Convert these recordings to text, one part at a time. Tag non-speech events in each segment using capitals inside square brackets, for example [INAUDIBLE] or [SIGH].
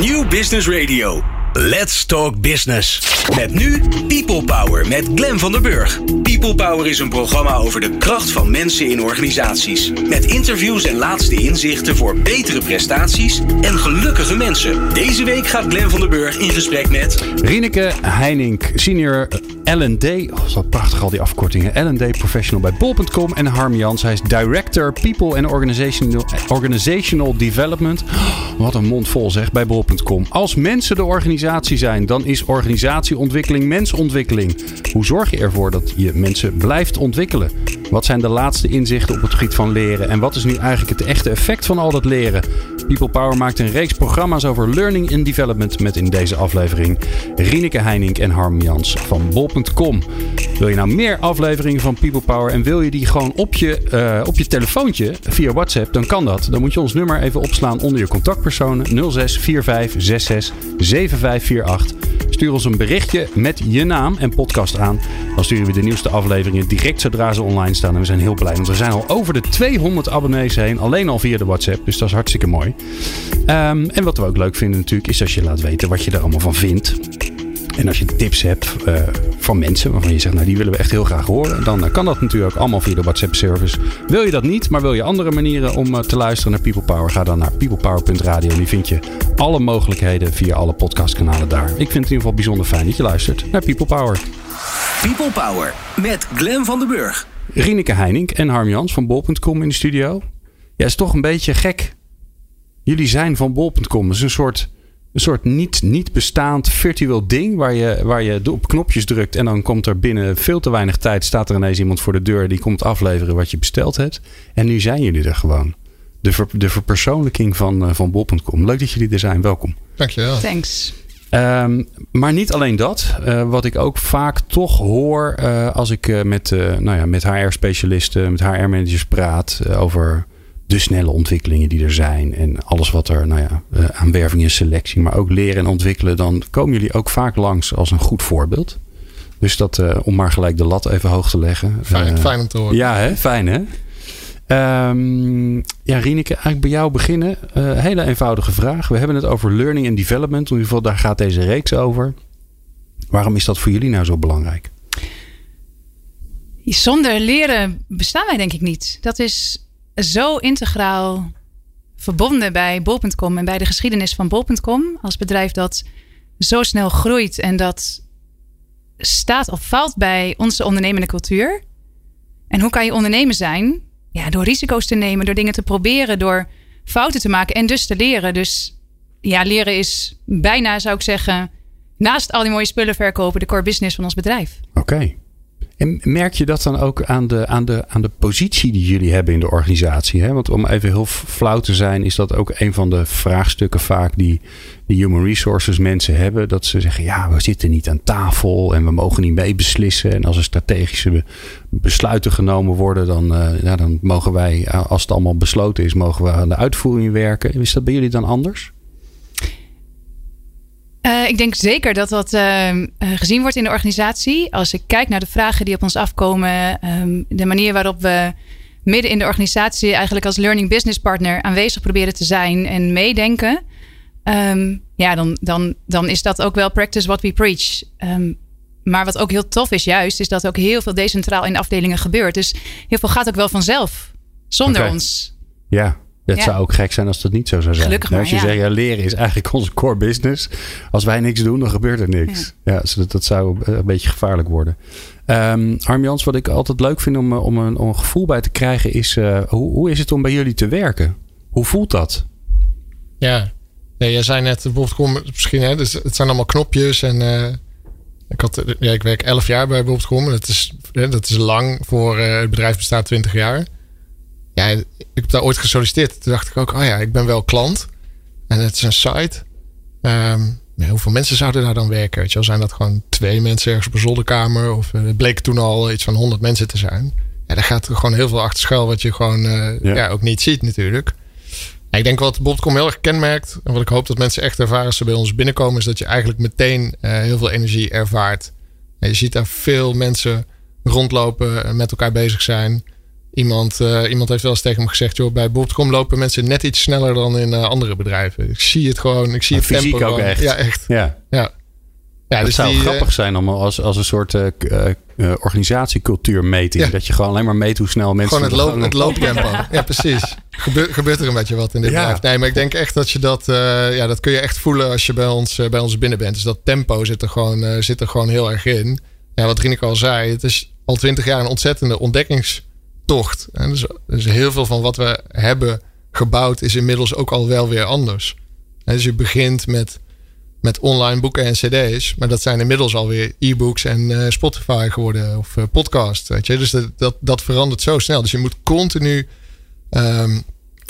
New Business Radio. Let's Talk Business. Met nu People Power met Glen van der Burg. People Power is een programma over de kracht van mensen in organisaties. Met interviews en laatste inzichten voor betere prestaties en gelukkige mensen. Deze week gaat Glen van der Burg in gesprek met... Rieneke Heining, senior L&D. Oh, wat prachtig al die afkortingen. L&D professional bij bol.com. En Harm Jans, hij is director People and Organizational, Organizational Development. Oh, wat een mond vol zeg, bij bol.com. Als mensen de organisatie zijn, dan is organisatieontwikkeling mensontwikkeling. Hoe zorg je ervoor dat je mensen blijft ontwikkelen? Wat zijn de laatste inzichten op het gebied van leren? En wat is nu eigenlijk het echte effect van al dat leren? People Power maakt een reeks programma's over learning and development met in deze aflevering Rieneke Heining en Harm Jans van bol.com. Wil je nou meer afleveringen van People Power en wil je die gewoon op je, uh, op je telefoontje via WhatsApp, dan kan dat. Dan moet je ons nummer even opslaan onder je contactpersonen 06 45 66 7548. Stuur ons een berichtje met je naam en podcast aan. Dan sturen we de nieuwste afleveringen direct zodra ze online staan. En we zijn heel blij, want we zijn al over de 200 abonnees heen. Alleen al via de WhatsApp, dus dat is hartstikke mooi. Um, en wat we ook leuk vinden natuurlijk, is als je laat weten wat je er allemaal van vindt. En als je tips hebt uh, van mensen waarvan je zegt, nou die willen we echt heel graag horen, dan kan dat natuurlijk allemaal via de WhatsApp service. Wil je dat niet, maar wil je andere manieren om uh, te luisteren naar People Power, ga dan naar peoplepower.radio. Die vind je alle mogelijkheden via alle podcastkanalen daar. Ik vind het in ieder geval bijzonder fijn dat je luistert naar People Power. People Power met Glen van den Burg. Rieneke Heining en Harm Jans van bol.com in de studio. Ja, is toch een beetje gek. Jullie zijn van bol.com. Het is een soort een soort niet, niet bestaand virtueel ding waar je, waar je op knopjes drukt en dan komt er binnen veel te weinig tijd staat er ineens iemand voor de deur die komt afleveren wat je besteld hebt. En nu zijn jullie er gewoon. De, ver, de verpersoonlijking van, uh, van bol.com. Leuk dat jullie er zijn. Welkom. Dankjewel. Thanks. Um, maar niet alleen dat. Uh, wat ik ook vaak toch hoor uh, als ik met, nou ja, met HR-specialisten, met HR-managers praat over de snelle ontwikkelingen die er zijn. En alles wat er, nou ja, uh, aan werving en selectie, maar ook leren en ontwikkelen. Dan komen jullie ook vaak langs als een goed voorbeeld. Dus dat, uh, om maar gelijk de lat even hoog te leggen. Fijn, uh, fijn om te horen. Ja, hè? fijn hè? Um, ja, Rieneke, eigenlijk bij jou beginnen. hele eenvoudige vraag. We hebben het over learning and development. In ieder geval, daar gaat deze reeks over. Waarom is dat voor jullie nou zo belangrijk? Zonder leren bestaan wij denk ik niet. Dat is zo integraal verbonden bij bol.com en bij de geschiedenis van bol.com als bedrijf dat zo snel groeit en dat staat of valt bij onze ondernemende cultuur. En hoe kan je ondernemer zijn? Ja, door risico's te nemen, door dingen te proberen, door fouten te maken en dus te leren. Dus ja, leren is bijna, zou ik zeggen, naast al die mooie spullen verkopen, de core business van ons bedrijf. Oké. En merk je dat dan ook aan de, aan de, aan de positie die jullie hebben in de organisatie? Hè? Want om even heel flauw te zijn, is dat ook een van de vraagstukken vaak die, die human resources mensen hebben. Dat ze zeggen, ja, we zitten niet aan tafel en we mogen niet mee beslissen. En als er strategische besluiten genomen worden, dan, uh, ja, dan mogen wij, als het allemaal besloten is, mogen we aan de uitvoering werken. Is dat bij jullie dan anders? Uh, ik denk zeker dat dat uh, gezien wordt in de organisatie. Als ik kijk naar de vragen die op ons afkomen, um, de manier waarop we midden in de organisatie eigenlijk als learning business partner aanwezig proberen te zijn en meedenken. Um, ja, dan, dan, dan is dat ook wel practice what we preach. Um, maar wat ook heel tof is, juist, is dat ook heel veel decentraal in afdelingen gebeurt. Dus heel veel gaat ook wel vanzelf, zonder okay. ons. Ja, het ja. zou ook gek zijn als dat niet zo zou zijn. Gelukkig maar, als je ja. zegt, ja, leren is eigenlijk [LAUGHS] onze core business. Als wij niks doen, dan gebeurt er niks. Ja, ja dat, dat zou een beetje gevaarlijk worden. Um, Harm Jans, wat ik altijd leuk vind om, om, een, om een gevoel bij te krijgen... is uh, hoe, hoe is het om bij jullie te werken? Hoe voelt dat? Ja, nee, jij zei net, bijvoorbeeld misschien... Hè, dus het zijn allemaal knopjes en... Uh, ik, had, ja, ik werk 11 jaar bij Bobcom. Dat is, dat is lang voor uh, het bedrijf bestaat 20 jaar ja, ik heb daar ooit gesolliciteerd. Toen dacht ik ook, oh ja, ik ben wel klant. En het is een site. Um, ja, hoeveel mensen zouden daar dan werken? Weet je wel, zijn dat gewoon twee mensen ergens op een zolderkamer? Of uh, het bleek toen al iets van honderd mensen te zijn. Ja, daar gaat er gewoon heel veel achter schuil wat je gewoon uh, ja. ja. ook niet ziet natuurlijk. Ik denk wat Bobcom heel erg kenmerkt... en wat ik hoop dat mensen echt ervaren als ze bij ons binnenkomen... is dat je eigenlijk meteen uh, heel veel energie ervaart. je ziet daar veel mensen rondlopen en met elkaar bezig zijn... Iemand, uh, iemand heeft wel eens tegen me gezegd, joh, bij Bobcom lopen mensen net iets sneller dan in uh, andere bedrijven. Ik zie het gewoon, ik zie het fysiek tempo ook gewoon. echt. Ja, echt. Ja. Ja. Ja, het dus zou die, eh, grappig zijn om als, als een soort uh, uh, organisatiecultuurmeting. Ja. Dat je gewoon alleen maar meet hoe snel mensen... Gewoon het, loop, het looptempo. [LAUGHS] ja, precies. Gebeurt, gebeurt er een beetje wat in dit Ja. bedrijf. Nee, maar ik denk echt dat je dat... eh, ja, dat kun je echt voelen als je bij ons, eh, bij ons binnen bent. Dus dat tempo zit er gewoon, eh, zit er gewoon heel erg in. Ja, wat Rineke al zei. Het is al twintig jaar een ontzettende ontdekkingstocht. En dus, dus heel veel van wat we hebben gebouwd... is inmiddels ook al wel weer anders. En dus je begint met met online boeken en cd's. Maar dat zijn inmiddels alweer e-books en eh, Spotify geworden of uh, podcast. Weet je? Dus dat, dat, dat verandert zo snel. Dus je moet continu um,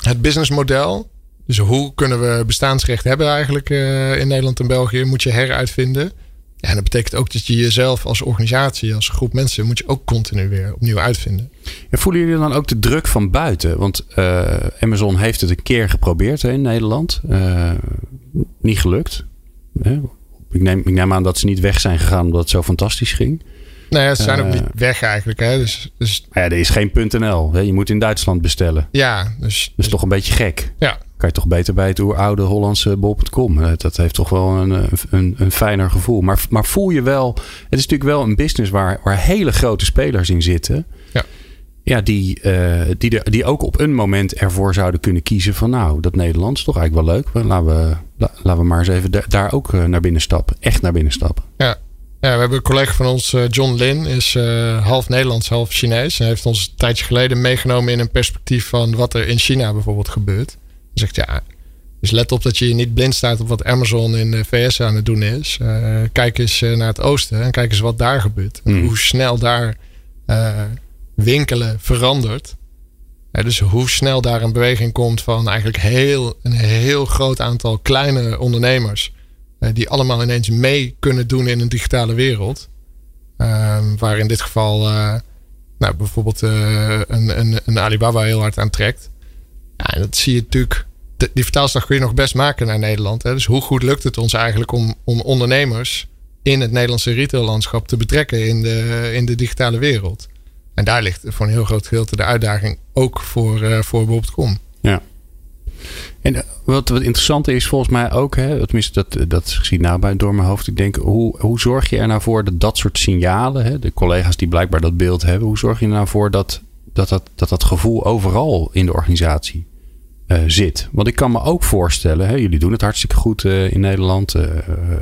het businessmodel. Dus hoe kunnen we bestaansrecht hebben eigenlijk uh, in Nederland en België, moet je heruitvinden. Ja, en dat betekent ook dat je jezelf als organisatie, als groep mensen, moet je ook continu weer opnieuw uitvinden. En voelen jullie dan ook de druk van buiten? Want uh, Amazon heeft het een keer geprobeerd hè, in Nederland. Uh, niet gelukt. Ik neem, ik neem aan dat ze niet weg zijn gegaan omdat het zo fantastisch ging. Nou ja, ze zijn uh, ook niet weg eigenlijk. Hè? Dus, dus... Ja, er is geen .nl. Hè? Je moet in Duitsland bestellen. Ja, dus... Dat is toch een beetje gek. Ja. Kan je toch beter bij het oude Hollandse bol.com. Dat heeft toch wel een, een, een fijner gevoel. Maar, maar voel je wel... Het is natuurlijk wel een business waar, waar hele grote spelers in zitten. Ja. Ja, die, uh, die, de, die ook op een moment ervoor zouden kunnen kiezen van... nou, dat Nederlands is toch eigenlijk wel leuk. Laten we, laten we maar eens even da daar ook naar binnen stappen. Echt naar binnen stappen. Ja, ja we hebben een collega van ons, John Lin, is half Nederlands, half Chinees. Hij heeft ons een tijdje geleden meegenomen in een perspectief van wat er in China bijvoorbeeld gebeurt. Zegt ja, dus let op dat je niet blind staat op wat Amazon in de VS aan het doen is. kijk eens naar het oosten en kijk eens wat daar gebeurt. Mm. Hoe snel daar winkelen verandert. Dus hoe snel daar een beweging komt van eigenlijk heel, een heel groot aantal kleine ondernemers. Eh, die allemaal ineens mee kunnen doen in een digitale wereld. Um, waar in dit geval nou, bijvoorbeeld een, een, een, Alibaba heel hard aan trekt. Ja, dat zie je natuurlijk. Die vertaalslag kun je nog best maken naar Nederland. Hè? Dus hoe goed lukt het ons eigenlijk om, om ondernemers in het Nederlandse retaillandschap te betrekken in de, in de digitale wereld? En daar ligt voor een heel groot gedeelte de uitdaging ook voor, uh, voor Bob.com. Ja. En wat, wat interessant is volgens mij ook, hè, tenminste dat, dat zie nou bij door mijn hoofd. Ik denk, hoe, hoe zorg je er nou voor dat dat soort signalen, hè, de collega's die blijkbaar dat beeld hebben, hoe zorg je er nou voor dat dat, dat, dat, dat gevoel overal in de organisatie uh, zit? Want ik kan me ook voorstellen, hè, jullie doen het hartstikke goed uh, in Nederland, uh,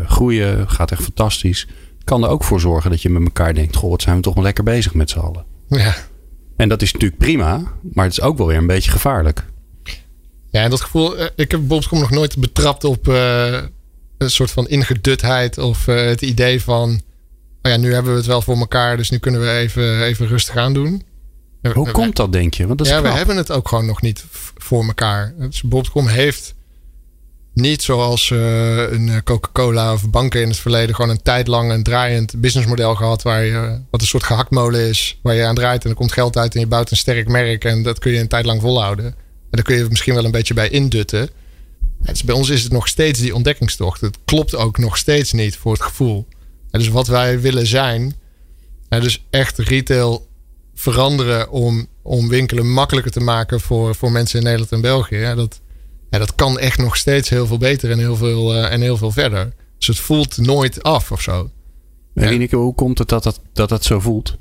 groeien, gaat echt fantastisch. Kan er ook voor zorgen dat je met elkaar denkt, goh, wat zijn we toch wel lekker bezig met z'n allen. Ja. En dat is natuurlijk prima, maar het is ook wel weer een beetje gevaarlijk. Ja, en dat gevoel, ik heb Bobscom nog nooit betrapt op een soort van ingedutheid of het idee van, oh ja, nu hebben we het wel voor elkaar, dus nu kunnen we even, even rustig aan doen. Hoe komt dat, denk je? Want dat is ja, knap. we hebben het ook gewoon nog niet voor elkaar. Dus heeft niet zoals uh, een Coca-Cola of banken in het verleden gewoon een tijd lang een draaiend businessmodel gehad. Waar je, wat een soort gehaktmolen is. Waar je aan draait en er komt geld uit en je bouwt een sterk merk. En dat kun je een tijd lang volhouden. En daar kun je misschien wel een beetje bij indutten. Dus bij ons is het nog steeds die ontdekkingstocht. Het klopt ook nog steeds niet voor het gevoel. En dus wat wij willen zijn. Dus echt retail veranderen om, om winkelen makkelijker te maken voor, voor mensen in Nederland en België. Ja, dat, ja, dat kan echt nog steeds heel veel beter en heel veel, uh, en heel veel verder. Dus het voelt nooit af of zo. En hoe komt het dat dat, dat dat zo voelt?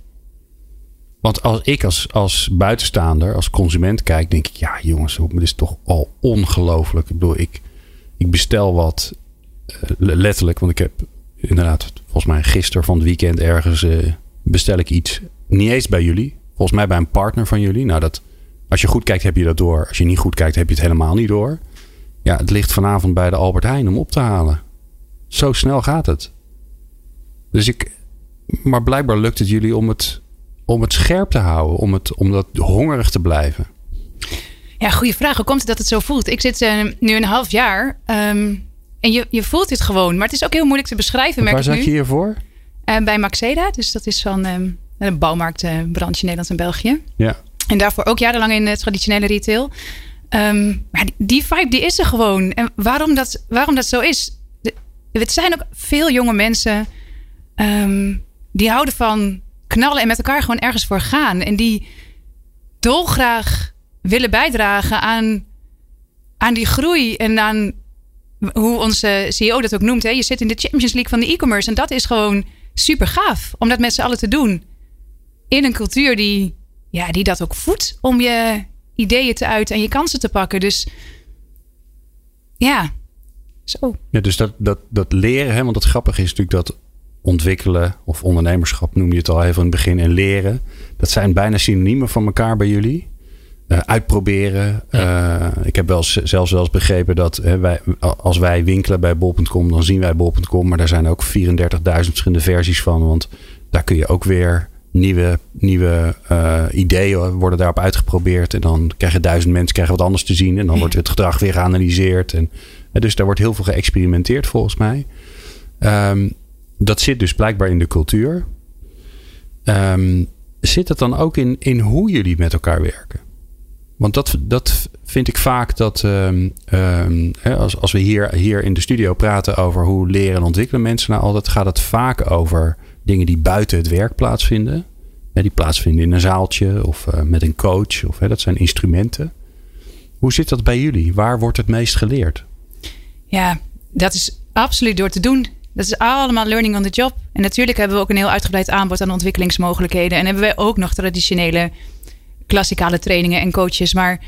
Want als ik als, als buitenstaander, als consument kijk, denk ik, ja jongens, dit is toch al ongelooflijk. Ik bedoel, ik, ik bestel wat uh, letterlijk, want ik heb inderdaad, volgens mij gisteren van het weekend ergens uh, bestel ik iets. Niet eens bij jullie, volgens mij bij een partner van jullie. Nou, dat, als je goed kijkt, heb je dat door. Als je niet goed kijkt, heb je het helemaal niet door. Ja, het ligt vanavond bij de Albert Heijn om op te halen. Zo snel gaat het. Dus ik. Maar blijkbaar lukt het jullie om het, om het scherp te houden, om, het, om dat hongerig te blijven. Ja, goede vraag. Hoe komt het dat het zo voelt? Ik zit uh, nu een half jaar um, en je, je voelt dit gewoon. Maar het is ook heel moeilijk te beschrijven. Waar merk zat ik je hiervoor? Uh, bij Maxeda. Dus dat is van um, een bouwmarktbranche in Nederland en België. Ja. En daarvoor ook jarenlang in de traditionele retail. Um, maar die, die, vibe die is er gewoon. En waarom dat, waarom dat zo is. De, het zijn ook veel jonge mensen. Um, die houden van knallen en met elkaar gewoon ergens voor gaan. En die, dolgraag willen bijdragen aan, aan die groei en aan hoe onze CEO dat ook noemt. Hè? Je zit in de Champions League van de e-commerce en dat is gewoon super gaaf om dat met z'n allen te doen. In een cultuur die, ja, die dat ook voedt om je ideeën te uiten en je kansen te pakken. Dus ja, zo. Ja, dus dat, dat, dat leren, hè, want het grappige is natuurlijk dat ontwikkelen of ondernemerschap noem je het al even in het begin en leren. Dat zijn bijna synoniemen van elkaar bij jullie. Uh, uitproberen. Uh, ik heb wel zelfs wel eens begrepen dat wij, als wij winkelen bij bol.com, dan zien wij bol.com. Maar daar zijn ook 34.000 verschillende versies van. Want daar kun je ook weer nieuwe, nieuwe uh, ideeën worden daarop uitgeprobeerd. En dan krijgen duizend mensen krijgen wat anders te zien. En dan wordt het gedrag weer geanalyseerd. En, dus daar wordt heel veel geëxperimenteerd volgens mij. Um, dat zit dus blijkbaar in de cultuur. Um, zit het dan ook in, in hoe jullie met elkaar werken? Want dat, dat vind ik vaak dat um, um, als, als we hier, hier in de studio praten over hoe leren en ontwikkelen mensen nou altijd, gaat het vaak over dingen die buiten het werk plaatsvinden. die plaatsvinden in een zaaltje of uh, met een coach. Of, dat zijn instrumenten. Hoe zit dat bij jullie? Waar wordt het meest geleerd? Ja, dat is absoluut door te doen. Dat is allemaal learning on the job. En natuurlijk hebben we ook een heel uitgebreid aanbod aan ontwikkelingsmogelijkheden. En hebben wij ook nog traditionele klassikale trainingen en coaches. Maar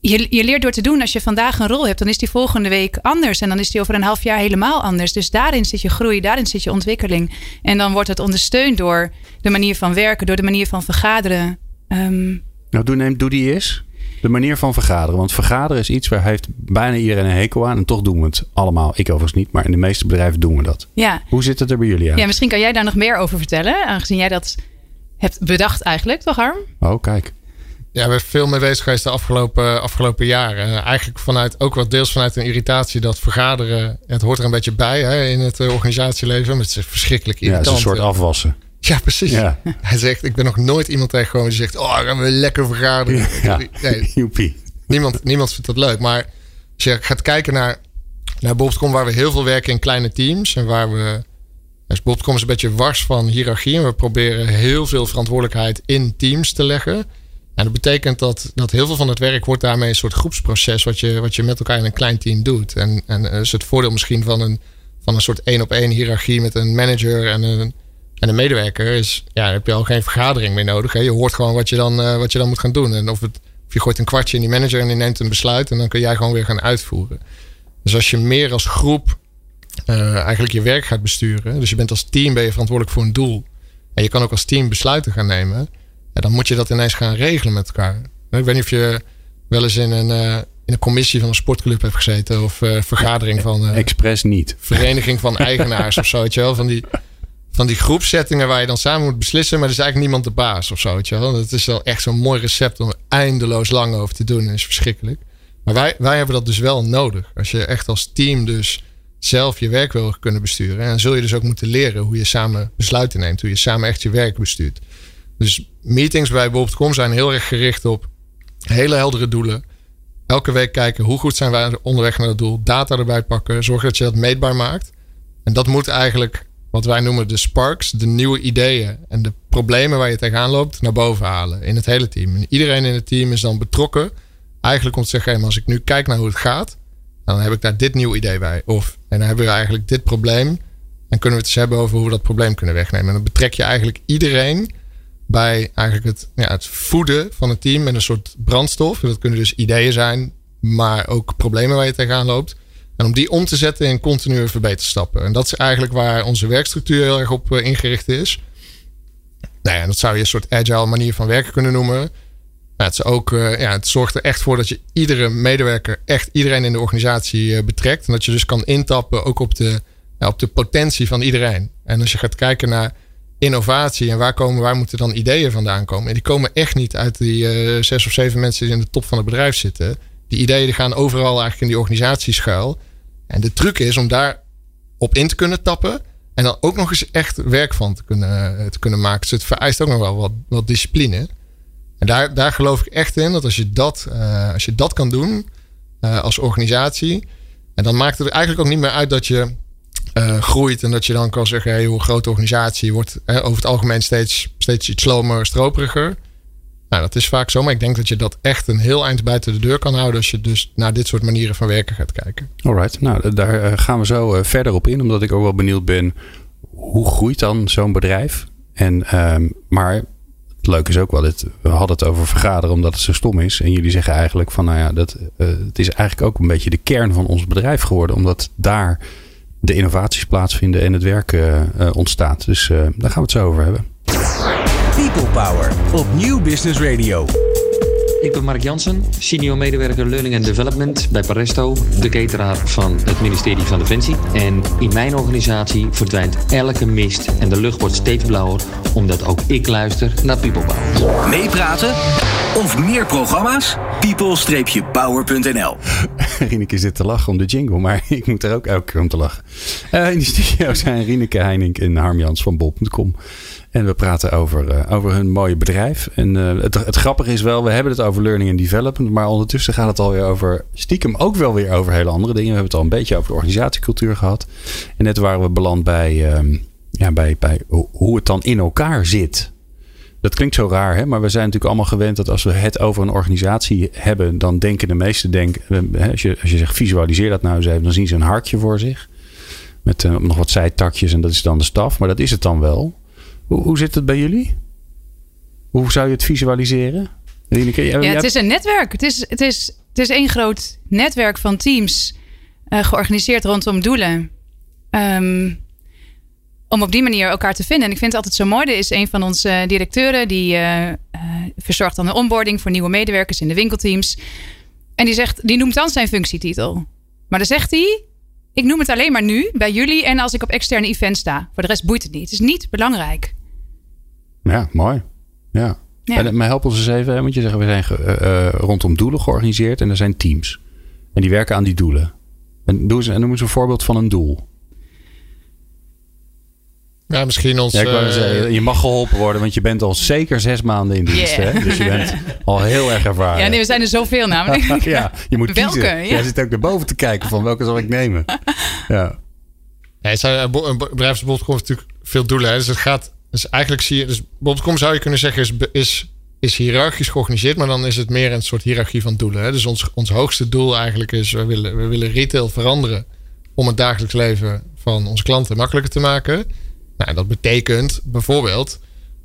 je, je leert door te doen. Als je vandaag een rol hebt, dan is die volgende week anders. En dan is die over een half jaar helemaal anders. Dus daarin zit je groei, daarin zit je ontwikkeling. En dan wordt het ondersteund door de manier van werken, door de manier van vergaderen. Um, nou, doe, neem, doe die eens. De manier van vergaderen. Want vergaderen is iets waar heeft bijna iedereen een hekel aan. En toch doen we het allemaal. Ik overigens niet, maar in de meeste bedrijven doen we dat. Ja. Hoe zit het er bij jullie aan? Ja, misschien kan jij daar nog meer over vertellen. Aangezien jij dat hebt bedacht eigenlijk, toch Harm? Oh, kijk. Ja, we zijn veel mee bezig geweest de afgelopen, afgelopen jaren. Eigenlijk vanuit, ook wat deels vanuit een irritatie dat vergaderen, het hoort er een beetje bij hè, in het eh, organisatieleven. Maar het is verschrikkelijk irritant. Ja, het is een soort afwassen. Ja, precies. Ja. [LAUGHS] Hij zegt, ik ben nog nooit iemand tegengekomen die zegt, oh, gaan we lekker vergaderen. [LAUGHS] Ja, [LAUGHS] nee, niemand, niemand vindt dat leuk. Maar als je gaat kijken naar, naar Bob.com, waar we heel veel werken in kleine teams en waar we dus Bob.com is een beetje wars van hiërarchie. En we proberen heel veel verantwoordelijkheid in teams te leggen. En dat betekent dat, dat heel veel van het werk wordt daarmee een soort groepsproces. Wat je, wat je met elkaar in een klein team doet. En, en dat is het voordeel misschien van een, van een soort één op één hiërarchie met een manager en een, en een medewerker. Is, ja, dan heb je al geen vergadering meer nodig. Hè? Je hoort gewoon wat je, dan, uh, wat je dan moet gaan doen. En of, het, of je gooit een kwartje in die manager en die neemt een besluit. En dan kun jij gewoon weer gaan uitvoeren. Dus als je meer als groep uh, eigenlijk je werk gaat besturen. Dus je bent als team ben je verantwoordelijk voor een doel. En je kan ook als team besluiten gaan nemen. Dan moet je dat ineens gaan regelen met elkaar. Ik weet niet of je wel eens in een, uh, in een commissie van een sportclub hebt gezeten. Of uh, vergadering van... Expres niet. Vereniging van [LAUGHS] eigenaars of zo. Weet je wel? Van die, van die groepsettingen waar je dan samen moet beslissen. Maar er is eigenlijk niemand de baas of zo. Weet je wel? Dat is wel echt zo'n mooi recept om er eindeloos lang over te doen. Dat is verschrikkelijk. Maar wij, wij hebben dat dus wel nodig. Als je echt als team dus zelf je werk wil kunnen besturen. En dan zul je dus ook moeten leren hoe je samen besluiten neemt. Hoe je samen echt je werk bestuurt. Dus meetings bij Bob.com zijn heel erg gericht op hele heldere doelen. Elke week kijken hoe goed zijn wij onderweg naar het doel. Data erbij pakken. Zorg dat je dat meetbaar maakt. En dat moet eigenlijk wat wij noemen de sparks. De nieuwe ideeën en de problemen waar je tegenaan loopt naar boven halen. In het hele team. En iedereen in het team is dan betrokken. Eigenlijk om te zeggen, als ik nu kijk naar hoe het gaat dan heb ik daar dit nieuw idee bij. Of, en dan hebben we eigenlijk dit probleem. Dan kunnen we het eens hebben over hoe we dat probleem kunnen wegnemen. En dan betrek je eigenlijk iedereen bij eigenlijk het, ja, het voeden van het team met een soort brandstof. Dat kunnen dus ideeën zijn, maar ook problemen waar je tegenaan loopt. En om die om te zetten in continue verbeterstappen. En dat is eigenlijk waar onze werkstructuur heel erg op eh, ingericht is. Nou ja, dat zou je een soort agile manier van werken kunnen noemen het, is ook, uh, ja, het zorgt er echt voor dat je iedere medewerker, echt iedereen in de organisatie uh, betrekt. En dat je dus kan intappen ook op de, op de potentie van iedereen. En als je gaat kijken naar innovatie en waar, komen, waar moeten dan ideeën vandaan komen. En die komen echt niet uit die uh, zes of zeven mensen die in de top van het bedrijf zitten. Die ideeën die gaan overal eigenlijk in die organisatie schuil. En de truc is om daar op in te kunnen tappen. En dan ook nog eens echt werk van te kunnen, te kunnen maken. Dus het vereist ook nog wel wat, wat discipline. En daar, daar geloof ik echt in dat als je dat, uh, als je dat kan doen als organisatie. En dan maakt het eigenlijk ook niet meer uit dat je uh, groeit. En dat je dan kan zeggen, hey, hoe grote organisatie wordt over het algemeen steeds, steeds iets slomer, stroperiger. Nou, dat is vaak zo, maar ik denk dat je dat echt een heel eind buiten de deur kan houden als je dus naar dit soort manieren van werken gaat kijken. Alright, nou daar eh, gaan we zo eh, verder op in, omdat ik ook wel benieuwd ben hoe groeit dan zo'n bedrijf? En, ehm, maar het leuke is ook wel, dit, we hadden het over vergaderen omdat het zo stom is. En jullie zeggen eigenlijk van, nou ja, dat, het is eigenlijk ook een beetje de kern van ons bedrijf geworden, omdat daar de innovaties plaatsvinden en het werk uh, ontstaat. Dus daar gaan we het zo over hebben. People Power op Nieuw Business Radio. Ik ben Mark Jansen, senior medewerker Learning and Development bij Paresto, de cateraar van het ministerie van Defensie. En in mijn organisatie verdwijnt elke mist en de lucht wordt steeds blauwer, omdat ook ik luister naar People Power. Meepraten of meer programma's? people-power.nl [LAUGHS] Rieneke zit te lachen om de jingle, maar [LAUGHS] ik moet er ook elke keer om te lachen. Uh, in de studio [LAUGHS] zijn Rieneke Heining en Harm Jans van Bol.com. En we praten over, uh, over hun mooie bedrijf. En uh, het, grappige is wel, we hebben het over learning and development. Maar ondertussen gaat het alweer over, stiekem ook wel weer over hele andere dingen. We hebben het al een beetje over de organisatiecultuur gehad. En net waren we beland bij, um, ja, bij, bij hoe het dan in elkaar zit. Dat klinkt zo raar, hè? maar we zijn natuurlijk allemaal gewend dat als we het over een organisatie hebben, dan denken de meesten, denken, als, je, als je zegt visualiseer dat nou eens even, dan zien ze een hartje voor zich. Met uh, nog wat zijtakjes en dat is dan de staf, maar dat is het dan wel. Hoe, hoe zit het bij jullie? Hoe zou je het visualiseren? Ja, het is een netwerk. Het is, het is, het is één groot netwerk van teams uh, georganiseerd rondom doelen. Um, om op die manier elkaar te vinden. En ik vind het altijd zo mooi. Er is een van onze directeuren die uh, uh, verzorgt dan de onboarding voor nieuwe medewerkers in de winkelteams. En die zegt, die noemt dan zijn functietitel. Maar dan zegt hij: Ik noem het alleen maar nu bij jullie en als ik op externe events sta. Voor de rest boeit het niet. Het is niet belangrijk. Ja, mooi. Ja. ja. En, maar help ons eens even, want je zegt, we zijn uh, rondom doelen georganiseerd en er zijn teams. En die werken aan die doelen. En doe eens, noem eens een voorbeeld van een doel. Ja, misschien ons. Ja, uh, zeggen, je mag geholpen worden, want je bent al zeker zes maanden in dienst. Yeah. Hè? Dus je bent al heel erg ervaren. Ja, nee, we zijn er zoveel namelijk. [LAUGHS] ja, je moet welke, kiezen. Ja. Jij zit ook naar boven te kijken van welke zal ik nemen. Ja. ja het zijn, een bedrijfsbond komt natuurlijk veel doelen. Hè? Dus het gaat. Dus eigenlijk zie je. Dus Bond.com zou je kunnen zeggen is, is, is hiërarchisch georganiseerd, maar dan is het meer een soort hiërarchie van doelen. Hè? Dus ons, ons hoogste doel eigenlijk is: we willen, we willen retail veranderen om het dagelijks leven van onze klanten makkelijker te maken. Nou, dat betekent bijvoorbeeld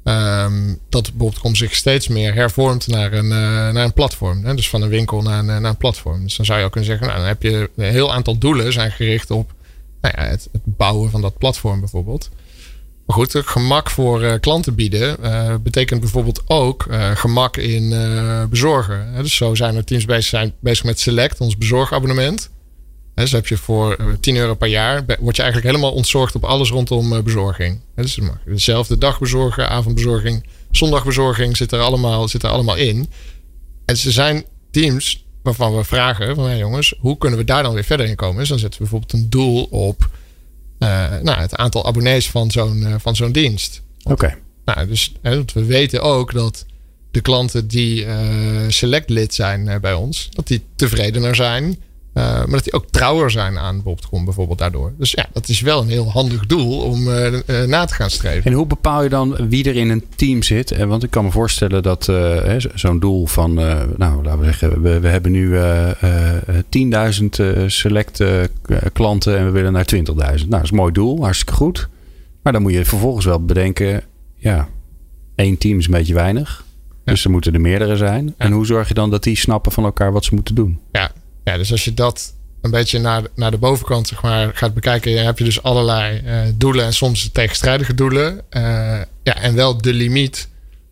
um, dat bol.com zich steeds meer hervormt naar een, uh, naar een platform. Hè? Dus van een winkel naar een, naar een platform. Dus dan zou je ook kunnen zeggen, nou, dan heb je een heel aantal doelen zijn gericht op nou ja, het, het, bouwen van dat platform bijvoorbeeld. Maar goed, gemak voor uh, klanten bieden betekent bijvoorbeeld ook gemak in bezorgen. Hè? Dus zo zijn er teams zijn bezig met Select, ons bezorgabonnement. Dus heb je voor 10 eh, euro per jaar, word je eigenlijk helemaal ontzorgd op alles rondom eh, bezorging. Dus mag dezelfde dag bezorgen, avondbezorging, zondagbezorging zit er allemaal, zit er allemaal in. En ze zijn teams waarvan we vragen van hey jongens, hoe kunnen we daar dan weer verder in komen? Dus dan zetten we bijvoorbeeld een doel op uh, nou, het aantal abonnees van zo'n uh, van zo'n dienst. Oké. Nou, dus hè, we weten ook dat de klanten die uh, select lid zijn bij ons, dat die tevredener zijn uh, maar dat die ook trouwer zijn aan Bob.com bijvoorbeeld daardoor. Dus ja, dat is wel een heel handig doel om uh, uh, na te gaan streven. En hoe bepaal je dan wie er in een team zit? Want ik kan me voorstellen dat zo'n doel van, nou laten we zeggen, we, we hebben nu 10.000 selecte klanten en we willen naar 20.000. Nou, dat is een mooi doel, hartstikke goed. Maar dan moet je vervolgens wel bedenken, ja, één team is een beetje weinig. Dus er moeten er meerdere zijn. Ja. En hoe zorg je dan dat die snappen van elkaar wat ze moeten doen? Ja, ja, dus als je dat een beetje naar, naar de bovenkant zeg maar, gaat bekijken, heb je dus allerlei uh, doelen en soms tegenstrijdige doelen. Uh, ja, en wel de limiet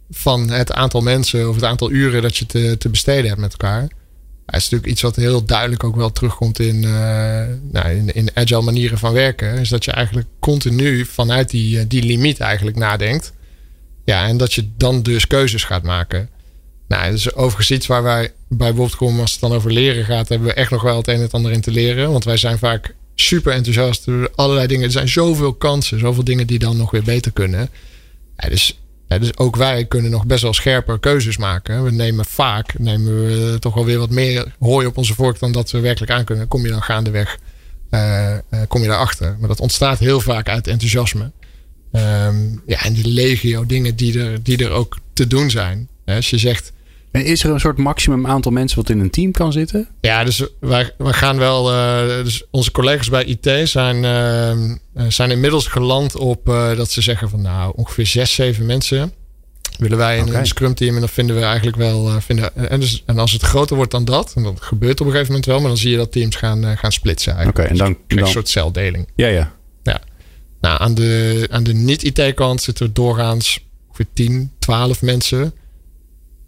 van het aantal mensen of het aantal uren dat je te, te besteden hebt met elkaar. Dat is natuurlijk iets wat heel duidelijk ook wel terugkomt in, uh, nou, in, in agile manieren van werken. Is dat je eigenlijk continu vanuit die, die limiet eigenlijk nadenkt. Ja, en dat je dan dus keuzes gaat maken. Nou, dat is overigens iets waar wij bij Bobcom, als het dan over leren gaat, hebben we echt nog wel het een en het ander in te leren. Want wij zijn vaak super enthousiast door allerlei dingen. Er zijn zoveel kansen, zoveel dingen die dan nog weer beter kunnen. Dus, ja, dus ook wij kunnen nog best wel scherper keuzes maken. We nemen vaak nemen we toch wel weer wat meer hooi op onze vork dan dat we werkelijk aan kunnen. Kom je dan gaandeweg, uh, kom je daarachter. Maar dat ontstaat heel vaak uit enthousiasme. Um, ja, en die legio dingen die er, die er ook te doen zijn. Als je zegt. En is er een soort maximum aantal mensen wat in een team kan zitten? Ja, dus wij, wij gaan wel. Uh, dus onze collega's bij IT zijn, uh, zijn inmiddels geland op uh, dat ze zeggen van nou ongeveer zes, zeven mensen willen wij in okay. een scrum team en dan vinden we eigenlijk wel vinden en, dus, en als het groter wordt dan dat en dat gebeurt op een gegeven moment wel maar dan zie je dat teams gaan, gaan splitsen Oké okay, en dan, dus dan een soort celdeling ja ja ja nou aan de aan de niet IT kant zitten we doorgaans ongeveer 10 12 mensen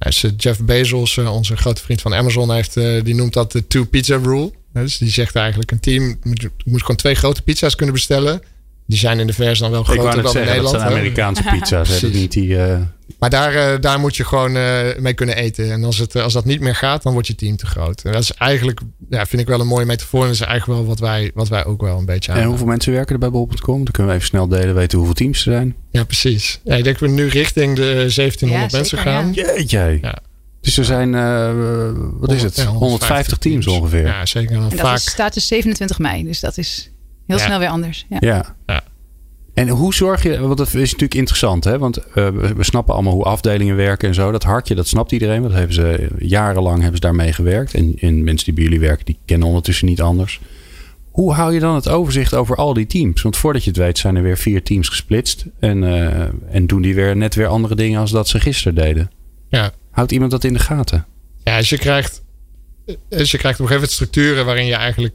dus Jeff Bezos, eh, onze grote vriend van Amazon, heeft, eh, die noemt dat de two pizza rule. Dus die zegt eigenlijk een team moet, moet gewoon twee grote pizza's kunnen bestellen. Die zijn in de vers dan wel groter dan zeggen, in Nederland. Dat zijn Amerikaanse [LAUGHS] pizza's. hè? Niet die, uh... Maar daar, daar moet je gewoon mee kunnen eten. En als, het, als dat niet meer gaat, dan wordt je team te groot. En dat is eigenlijk, ja, vind ik wel een mooie metafoor. En dat is eigenlijk wel wat wij, wat wij ook wel een beetje aan. En hoeveel mensen werken er bij bol.com? Dan kunnen we even snel delen, weten hoeveel teams er zijn. Ja, precies. Ja, ik denk dat we nu richting de 1700 ja, mensen gaan. Ja. Jeetje. Ja. Dus er zijn, uh, wat is het? 150 teams ongeveer. Ja, zeker. En dat vaak... is, staat dus 27 mei. Dus dat is heel snel weer anders. Ja. ja. ja. En hoe zorg je, want dat is natuurlijk interessant, hè? want uh, we snappen allemaal hoe afdelingen werken en zo. Dat hartje, dat snapt iedereen, want hebben ze, jarenlang hebben ze daarmee gewerkt. En, en mensen die bij jullie werken, die kennen ondertussen niet anders. Hoe hou je dan het overzicht over al die teams? Want voordat je het weet zijn er weer vier teams gesplitst. En, uh, en doen die weer net weer andere dingen als dat ze gisteren deden. Ja, Houdt iemand dat in de gaten? Ja, dus je krijgt, dus je krijgt op een gegeven moment structuren waarin je eigenlijk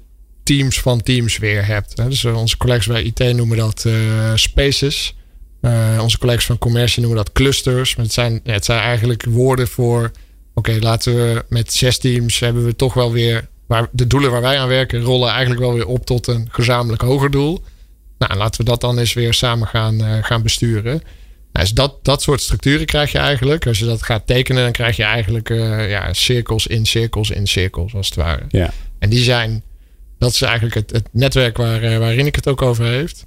teams van teams weer hebt. Dus eh, onze collega's bij IT noemen dat uh, spaces. Uh, onze collega's van commercie noemen dat clusters. Maar het zijn, het zijn eigenlijk woorden voor... Oké, laten we met zes teams hebben we toch wel weer... Waar, de doelen waar wij aan werken rollen eigenlijk wel weer op tot een gezamenlijk hoger doel. Nou, laten we dat dan eens weer samen gaan, uh, gaan besturen. Dus dat, dat soort structuren krijg je eigenlijk. Als je dat gaat tekenen, dan krijg je eigenlijk uh, ja, cirkels in cirkels in cirkels, als het ware. Ja. En die zijn, dat is eigenlijk het, het netwerk waar, uh, waarin ik het ook over heeft.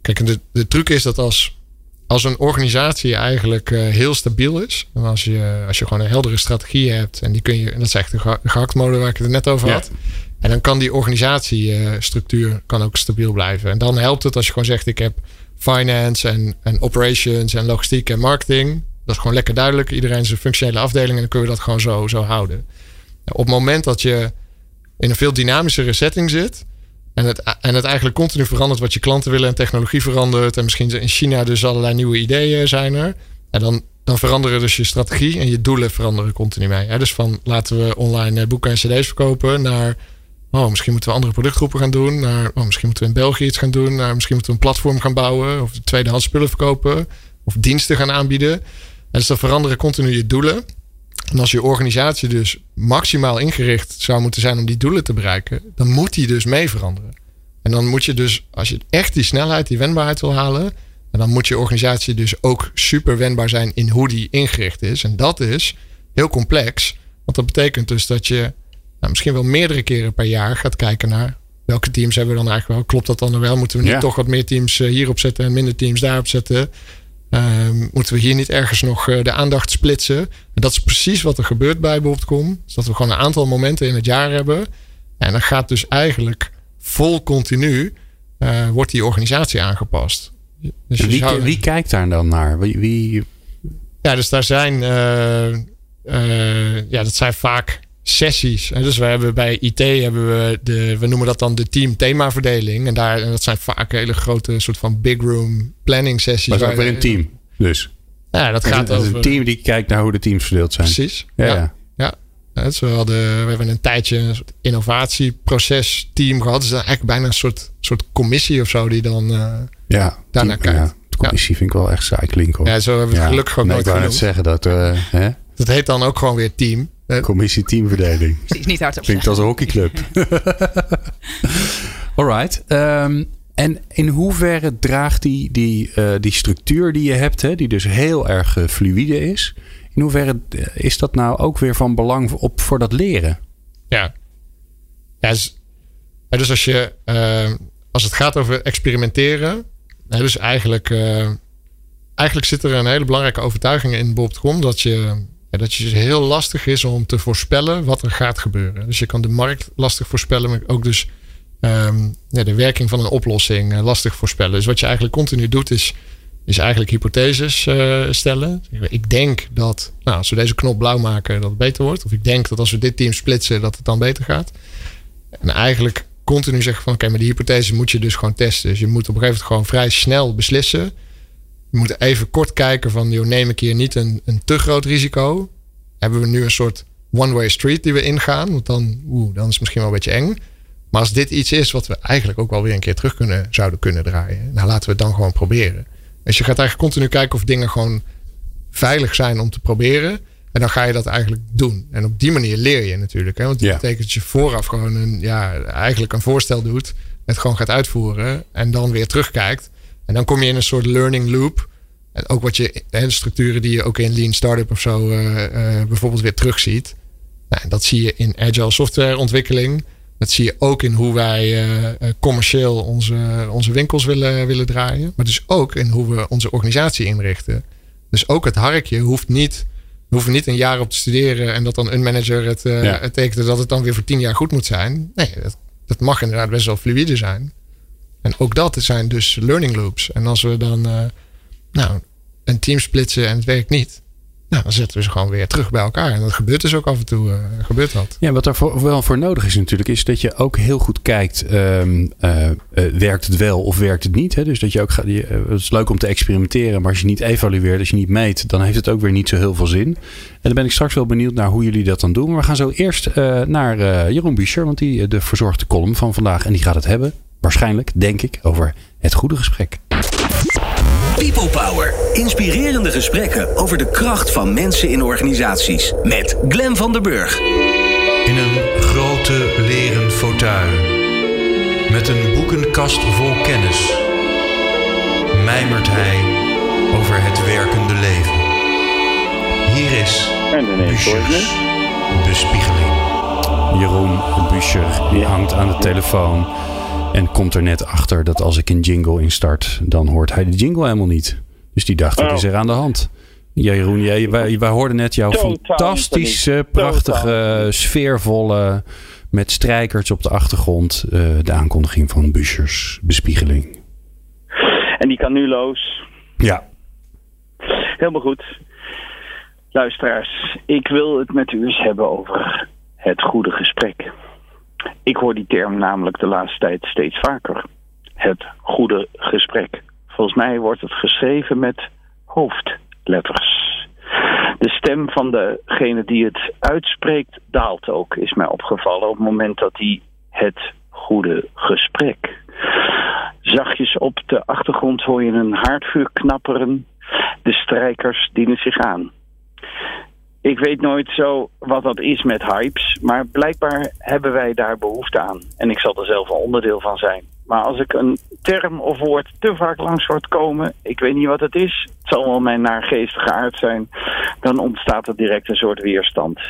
Kijk, de, de truc is dat als, als een organisatie eigenlijk uh, heel stabiel is. En als je, als je gewoon een heldere strategie hebt. En die kun je, en dat is echt de gehaktmode waar ik het net over had. En dan kan die organisatiestructuur kan ook stabiel blijven. En dan helpt het als je gewoon zegt: ik heb finance en, en operations en logistiek en marketing. Dat is gewoon lekker duidelijk. Iedereen zijn functionele afdeling en dan kunnen we dat gewoon zo, zo houden. Op het moment dat je in een veel dynamischere setting zit. En het, en het eigenlijk continu verandert wat je klanten willen en technologie verandert. En misschien in China dus allerlei nieuwe ideeën zijn er. En dan, dan veranderen dus je strategie en je doelen veranderen continu mee. Dus van laten we online eh, boeken en cd's verkopen naar Oh, misschien moeten we andere productgroepen gaan doen. Naar, oh, misschien moeten we in België iets gaan doen. Naar, misschien moeten we een platform gaan bouwen. Of tweedehands spullen verkopen. Of diensten gaan aanbieden. En dus dan veranderen continu je doelen. En als je organisatie dus maximaal ingericht zou moeten zijn om die doelen te bereiken, dan moet die dus mee veranderen. En dan moet je dus, als je echt die snelheid, die wendbaarheid wil halen, en dan moet je organisatie dus ook super wendbaar zijn in hoe die ingericht is. En dat is heel complex. Want dat betekent dus dat je nou, misschien wel meerdere keren per jaar gaat kijken naar welke teams hebben we dan eigenlijk wel. Klopt dat dan wel? Moeten we niet toch wat meer teams uh, hierop zetten en minder teams daarop zetten? Uh, moeten we hier niet ergens nog uh, de aandacht splitsen? En dat is precies wat er gebeurt bij Bol.com. Dus dat we gewoon een aantal momenten in het jaar hebben. En dan gaat dus eigenlijk vol continu uh, wordt die organisatie aangepast. Dus wie, zou... wie, kijkt daar dan naar? Wie, wie... Ja, dus daar zijn, ja, dat zijn vaak sessies. En dus we hebben bij IT hebben we de, we noemen dat dan de team themaverdeling. En daar, en dat zijn vaak hele grote soort van big room planning sessies. Maar dat is ook weer een team, dus. Ja, dat gaat over. is een team die kijkt naar hoe de teams verdeeld zijn. Precies. Ja. ja. ja. Dus we, hadden, we hebben een tijdje een soort innovatieproces team gehad. Dus eigenlijk bijna een soort, soort commissie of zo die dan uh, ja, daarnaar kijkt. Ja, de commissie vind ik wel echt saai klinken. Ja, zo hebben we het gelukkig ook nee, nooit ik wou net zeggen dat... Uh, hè? Dat heet dan ook gewoon weer team. Commissie teamverdeling. Precies, niet hardop Klinkt als een hockeyclub. [LAUGHS] Alright. Um, en in hoeverre draagt die, die, uh, die structuur die je hebt, hè, die dus heel erg uh, fluïde is, in hoeverre is dat nou ook weer van belang op, voor dat leren? Ja. ja dus, dus als, je, uh, als het gaat over experimenteren, dus eigenlijk, eigenlijk zit er een hele belangrijke overtuiging in Bob.com dat je dat het dus heel lastig is om te voorspellen wat er gaat gebeuren. Dus je kan de markt lastig voorspellen, maar ook dus um, ja, de werking van een oplossing uh, lastig voorspellen. Dus wat je eigenlijk continu doet is is eigenlijk hypotheses uh, stellen. Ik denk dat nou, als we deze knop blauw maken, dat het beter wordt. Of ik denk dat als we dit team splitsen, dat het dan beter gaat. En eigenlijk continu zeggen van oké, maar die hypothese moet je dus gewoon testen. Dus je moet op een gegeven moment gewoon vrij snel beslissen. Je moet even kort kijken van joh, neem ik hier niet een, een te groot risico? Hebben we nu een soort one-way street die we ingaan? Want dan, oeh, dan is het misschien wel een beetje eng. Maar als dit iets is wat we eigenlijk ook wel weer een keer terug kunnen, zouden kunnen draaien, nou laten we het dan gewoon proberen. Dus je gaat eigenlijk continu kijken of dingen gewoon veilig zijn om te proberen. En dan ga je dat eigenlijk doen. En op die manier leer je natuurlijk. Hè? Want dat betekent dat je vooraf gewoon een, ja, eigenlijk een voorstel doet. Het gewoon gaat uitvoeren. En dan weer terugkijkt. En dan kom je in een soort learning loop. En ook wat je, de structuren die je ook in Lean Startup of zo uh, uh, bijvoorbeeld weer terugziet. Nou, dat zie je in agile softwareontwikkeling. Dat zie je ook in hoe wij uh, commercieel onze, onze winkels willen, willen draaien. Maar dus ook in hoe we onze organisatie inrichten. Dus ook het harkje hoeft niet, we hoeven niet een jaar op te studeren en dat dan een manager het, uh, ja. het tekent dat het dan weer voor tien jaar goed moet zijn. Nee, dat, dat mag inderdaad best wel fluide zijn. En ook dat zijn dus learning loops. En als we dan uh, nou, een team splitsen en het werkt niet, nou, dan zetten we ze gewoon weer terug bij elkaar. En dat gebeurt dus ook af en toe. Uh, gebeurt dat. Ja, wat er wel voor nodig is natuurlijk, is dat je ook heel goed kijkt. Uh, uh, werkt het wel of werkt het niet? Hè? Dus dat je ook gaat. het is leuk om te experimenteren, maar als je niet evalueert, als je niet meet, dan heeft het ook weer niet zo heel veel zin. En dan ben ik straks wel benieuwd naar hoe jullie dat dan doen. Maar we gaan zo eerst naar Jeroen Buescher, want die de verzorgde column van vandaag. En die gaat het hebben, waarschijnlijk, denk ik, over het goede gesprek. People Power. Inspirerende gesprekken over de kracht van mensen in organisaties. Met Glen van der Burg. In een grote leren fauteuil. Met een boekenkast vol kennis. Mijmert hij over het werkende leven. Hier is Buschers bespiegeling. Jeroen Buscher die hangt aan de telefoon. En komt er net achter dat als ik een jingle instart, dan hoort hij de jingle helemaal niet. Dus die dacht, wat oh. is er aan de hand? Ja, Jeroen, jij, wij, wij hoorden net jouw fantastische, prachtige, sfeervolle, met strijkers op de achtergrond, uh, de aankondiging van Buschers bespiegeling. En die kan nu los. Ja. Helemaal goed. Luisteraars, ik wil het met u eens hebben over het goede gesprek. Ik hoor die term namelijk de laatste tijd steeds vaker. Het goede gesprek. Volgens mij wordt het geschreven met hoofdletters. De stem van degene die het uitspreekt daalt ook, is mij opgevallen op het moment dat hij het goede gesprek. Zachtjes op de achtergrond hoor je een haardvuur knapperen. De strijkers dienen zich aan ik weet nooit zo wat dat is met hypes, maar blijkbaar hebben wij daar behoefte aan. En ik zal er zelf een onderdeel van zijn. Maar als ik een term of woord te vaak langs hoort komen, ik weet niet wat het is, het zal wel mijn naargeestige aard zijn, dan ontstaat er direct een soort weerstand.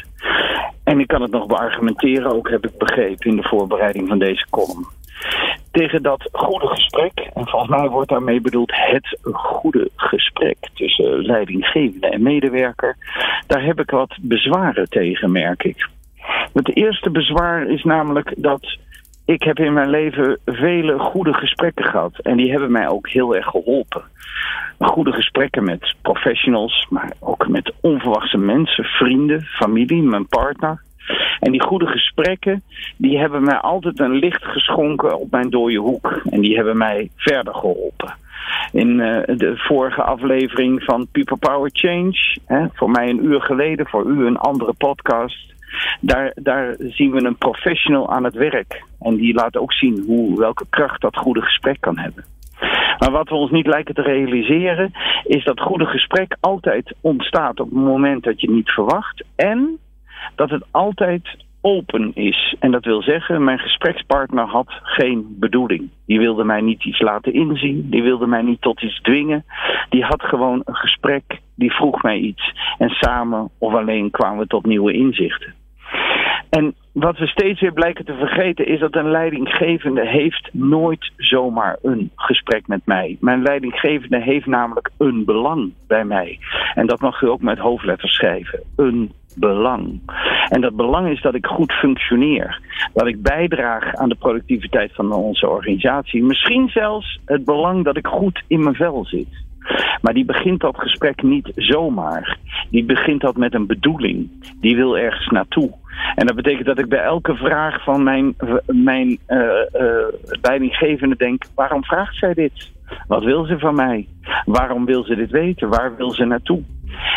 En ik kan het nog beargumenteren, ook heb ik begrepen in de voorbereiding van deze column tegen dat goede gesprek. En volgens mij wordt daarmee bedoeld het goede gesprek tussen leidinggevende en medewerker. Daar heb ik wat bezwaren tegen, merk ik. Het eerste bezwaar is namelijk dat ik heb in mijn leven vele goede gesprekken gehad. En die hebben mij ook heel erg geholpen. Goede gesprekken met professionals, maar ook met onverwachte mensen, vrienden, familie, mijn partner. En die goede gesprekken, die hebben mij altijd een licht geschonken op mijn dode hoek. En die hebben mij verder geholpen. In uh, de vorige aflevering van People Power Change, hè, voor mij een uur geleden, voor u een andere podcast. Daar, daar zien we een professional aan het werk. En die laat ook zien hoe, welke kracht dat goede gesprek kan hebben. Maar wat we ons niet lijken te realiseren, is dat goede gesprek altijd ontstaat op het moment dat je niet verwacht. En dat het altijd open is. En dat wil zeggen, mijn gesprekspartner had geen bedoeling. Die wilde mij niet iets laten inzien, die wilde mij niet tot iets dwingen. Die had gewoon een gesprek, die vroeg mij iets. En samen of alleen kwamen we tot nieuwe inzichten. En wat we steeds weer blijken te vergeten is dat een leidinggevende heeft nooit zomaar een gesprek met mij. Mijn leidinggevende heeft namelijk een belang bij mij. En dat mag u ook met hoofdletters schrijven. Een belang. En dat belang is dat ik goed functioneer. Dat ik bijdraag aan de productiviteit van onze organisatie. Misschien zelfs het belang dat ik goed in mijn vel zit. Maar die begint dat gesprek niet zomaar. Die begint dat met een bedoeling. Die wil ergens naartoe. En dat betekent dat ik bij elke vraag van mijn, mijn uh, uh, leidinggevende denk: waarom vraagt zij dit? Wat wil ze van mij? Waarom wil ze dit weten? Waar wil ze naartoe?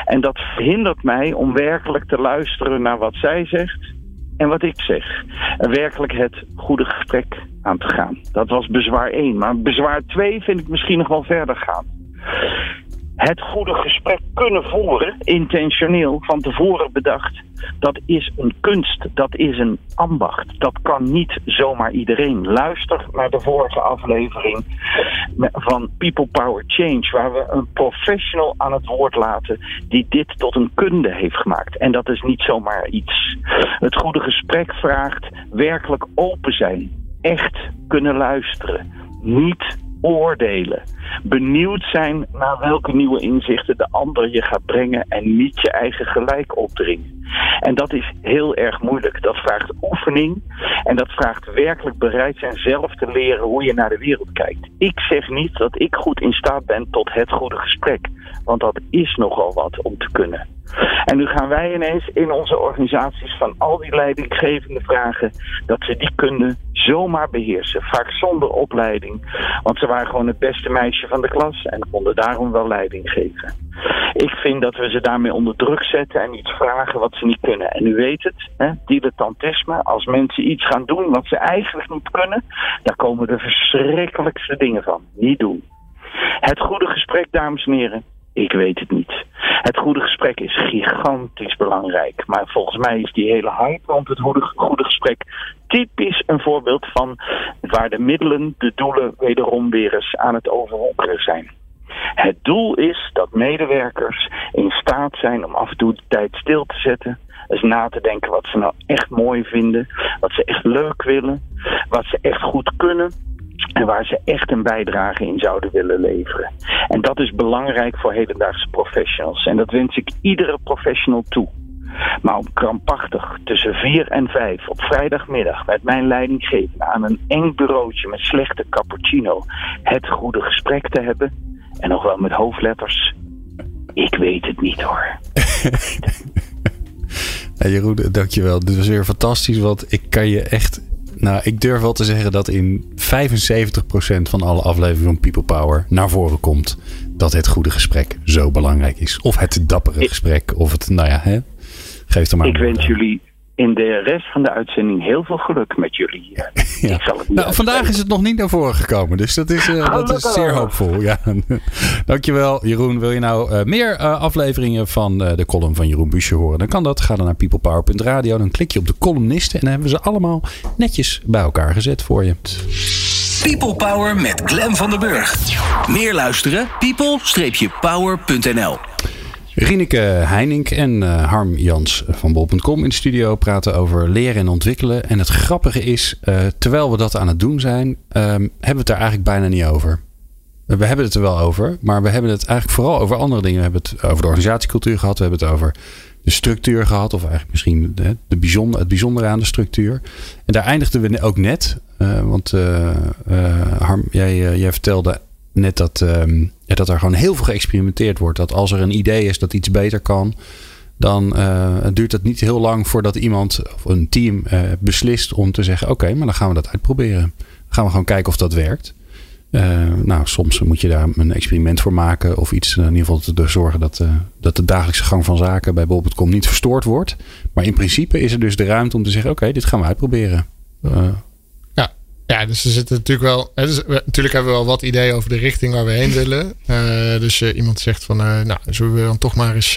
En dat verhindert mij om werkelijk te luisteren naar wat zij zegt en wat ik zeg. En werkelijk het goede gesprek aan te gaan. Dat was bezwaar 1. Maar bezwaar 2 vind ik misschien nog wel verder gaan het goede gesprek kunnen voeren, intentioneel, van tevoren bedacht, dat is een kunst, dat is een ambacht. Dat kan niet zomaar iedereen. Luister naar de vorige aflevering van People Power Change, waar we een professional aan het woord laten die dit tot een kunde heeft gemaakt. En dat is niet zomaar iets. Het goede gesprek vraagt werkelijk open zijn, echt kunnen luisteren, niet oordelen. Benieuwd zijn naar welke nieuwe inzichten de ander je gaat brengen en niet je eigen gelijk opdringen. En dat is heel erg moeilijk. Dat vraagt oefening en dat vraagt werkelijk bereid zijn zelf te leren hoe je naar de wereld kijkt. Ik zeg niet dat ik goed in staat ben tot het goede gesprek, want dat is nogal wat om te kunnen. En nu gaan wij ineens in onze organisaties van al die leidinggevende vragen dat ze die kunnen zomaar beheersen. Vaak zonder opleiding, want ze waren gewoon het beste meisje van de klas en konden daarom wel leiding geven. Ik vind dat we ze daarmee onder druk zetten en iets vragen wat ze niet kunnen. En u weet het, hè, dilettantisme, als mensen iets gaan doen wat ze eigenlijk niet kunnen, daar komen de verschrikkelijkste dingen van. Niet doen. Het goede gesprek, dames en heren, ik weet het niet. Het goede gesprek is gigantisch belangrijk. Maar volgens mij is die hele hype rond het goede, gesprek typisch een voorbeeld van waar de middelen, de doelen wederom weer eens aan het overwonkeren zijn. Het doel is dat medewerkers in staat zijn om af en toe de tijd stil te zetten. Eens na te denken wat ze nou echt mooi vinden. Wat ze echt leuk willen. Wat ze echt goed kunnen. En waar ze echt een bijdrage in zouden willen leveren. En dat is belangrijk voor hedendaagse professionals. En dat wens ik iedere professional toe. Maar om krampachtig tussen 4 en 5 op vrijdagmiddag met mijn leidinggevende aan een eng bureautje met slechte cappuccino het goede gesprek te hebben. En nog wel met hoofdletters. Ik weet het niet hoor. [LAUGHS] Jeroen, dankjewel. Dit was weer fantastisch, want ik kan je echt nou, ik durf wel te zeggen dat in 75% van alle afleveringen van People Power naar voren komt dat het goede gesprek zo belangrijk is. Of het dappere gesprek, of het, nou ja, hè, geef er maar. Ik wens jullie in de rest van de uitzending heel veel geluk met jullie. [LAUGHS] Ja. nou, vandaag is het nog niet naar voren gekomen, dus dat is, uh, dat is zeer hoopvol. Ja. [LAUGHS] Dankjewel, Jeroen. Wil je nou uh, meer uh, afleveringen van de column van Jeroen Busje horen? Dan kan dat. Ga dan naar peoplepower.radio. Dan klik je op de columnisten en dan hebben we ze allemaal netjes bij elkaar gezet voor je. People Power met Glen van der Burg. Meer luisteren? people-power.nl Rieneke Heining en uh, Harm Jans van Bol.com in de studio praten over leren en ontwikkelen. En het grappige is, uh, terwijl we dat aan het doen zijn, um, hebben we het daar eigenlijk bijna niet over. We hebben het er wel over, maar we hebben het eigenlijk vooral over andere dingen. We hebben het over de organisatiecultuur gehad, we hebben het over de structuur gehad, of eigenlijk misschien de, de bijzonder, het bijzondere aan de structuur. En daar eindigden we ook net, uh, want Harm, jij, jij vertelde net dat, ja, dat er gewoon heel veel geëxperimenteerd wordt. Dat als er een idee is dat iets beter kan, dan uh, duurt het niet heel lang voordat iemand of een team uh, beslist om te zeggen: Oké, maar dan gaan we dat uitproberen. Gaan we gewoon kijken of dat werkt. Uh, nou, soms moet je daar een experiment voor maken of iets in ieder geval te zorgen dat, dat de dagelijkse gang van zaken bij bol.com niet verstoord wordt. Maar in principe is er dus de ruimte om te zeggen: Oké, dit gaan we uitproberen. Ja, dus er zitten natuurlijk wel. Dus, natuurlijk hebben we wel wat ideeën over de richting waar we heen [LAUGHS] willen. Uh, dus uh, iemand zegt van, uh, nou, zullen we dan toch maar eens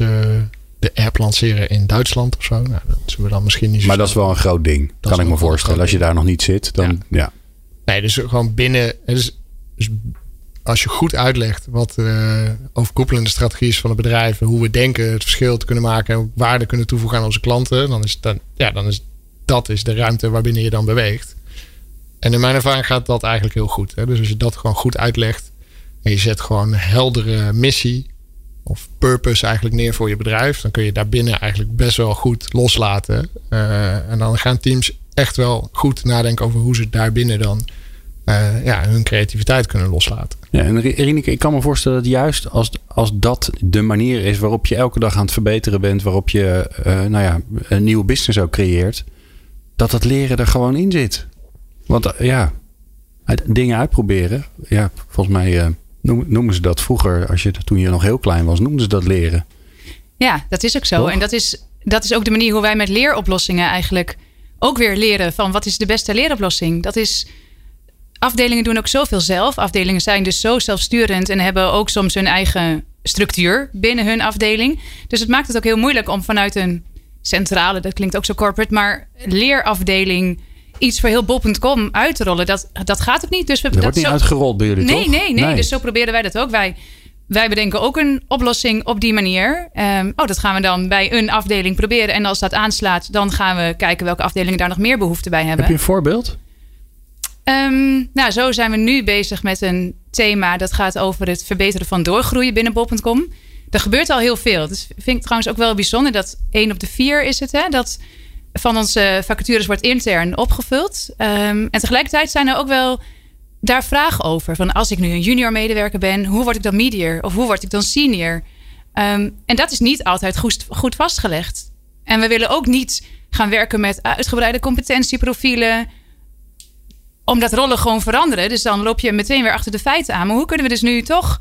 de app lanceren in Duitsland of zo? Nou, dat zullen we dan misschien niet. Zo maar dat is wel een groot ding, dat kan ik me voorstellen. Als je daar nog niet zit, dan ja. ja. Nee, dus gewoon binnen. Dus, dus als je goed uitlegt wat de overkoepelende strategie is van het bedrijf, hoe we denken het verschil te kunnen maken en waarde kunnen toevoegen aan onze klanten, dan is, dan, ja, dan is dat is de ruimte waarbinnen je dan beweegt. En in mijn ervaring gaat dat eigenlijk heel goed. Hè? Dus als je dat gewoon goed uitlegt en je zet gewoon een heldere missie of purpose eigenlijk neer voor je bedrijf, dan kun je daarbinnen eigenlijk best wel goed loslaten. Uh, en dan gaan teams echt wel goed nadenken over hoe ze daarbinnen dan eh, ja, hun creativiteit kunnen loslaten. Ja, en Rineke, ik kan me voorstellen dat juist als, als dat de manier is waarop je elke dag aan het verbeteren bent, waarop je uh, nou ja, een nieuwe business ook creëert, dat dat leren er gewoon in zit. Want uh, ja, dingen uitproberen, ja, volgens mij noemen ze dat vroeger, als je, toen je nog heel klein was, noemden ze dat leren. Ja, dat is ook zo. En dat is, dat is ook de manier hoe wij met leeroplossingen eigenlijk ook weer leren van wat is de beste leeroplossing. Dat is afdelingen doen ook zoveel zelf. Afdelingen zijn dus zo zelfsturend en hebben ook soms hun eigen structuur binnen hun afdeling. Dus het maakt het ook heel moeilijk om vanuit een centrale, dat klinkt ook zo corporate, maar leerafdeling iets voor heel bol.com uit te rollen. Dat, dat gaat ook niet. Dus we, dat, wordt niet uitgerold bij jullie, nee, toch? Nee, nee, nee. Dus zo proberen wij dat ook. Wij, wij bedenken ook een oplossing op die manier. Um, oh, dat gaan we dan bij een afdeling proberen. En als dat aanslaat, dan gaan we kijken welke afdelingen daar nog meer behoefte bij hebben. Heb je een voorbeeld? Um, nou, zo zijn we nu bezig met een thema dat gaat over het verbeteren van doorgroeien binnen bol.com. Er gebeurt al heel veel. Dat vind ik trouwens ook wel bijzonder. Dat één op de vier is het, hè, dat van onze vacatures wordt intern opgevuld. Um, en tegelijkertijd zijn er ook wel daar vragen over. Van als ik nu een junior medewerker ben, hoe word ik dan medior? Of hoe word ik dan senior? Um, en dat is niet altijd goed, goed vastgelegd. En we willen ook niet gaan werken met uitgebreide competentieprofielen omdat rollen gewoon veranderen. Dus dan loop je meteen weer achter de feiten aan. Maar hoe kunnen we dus nu toch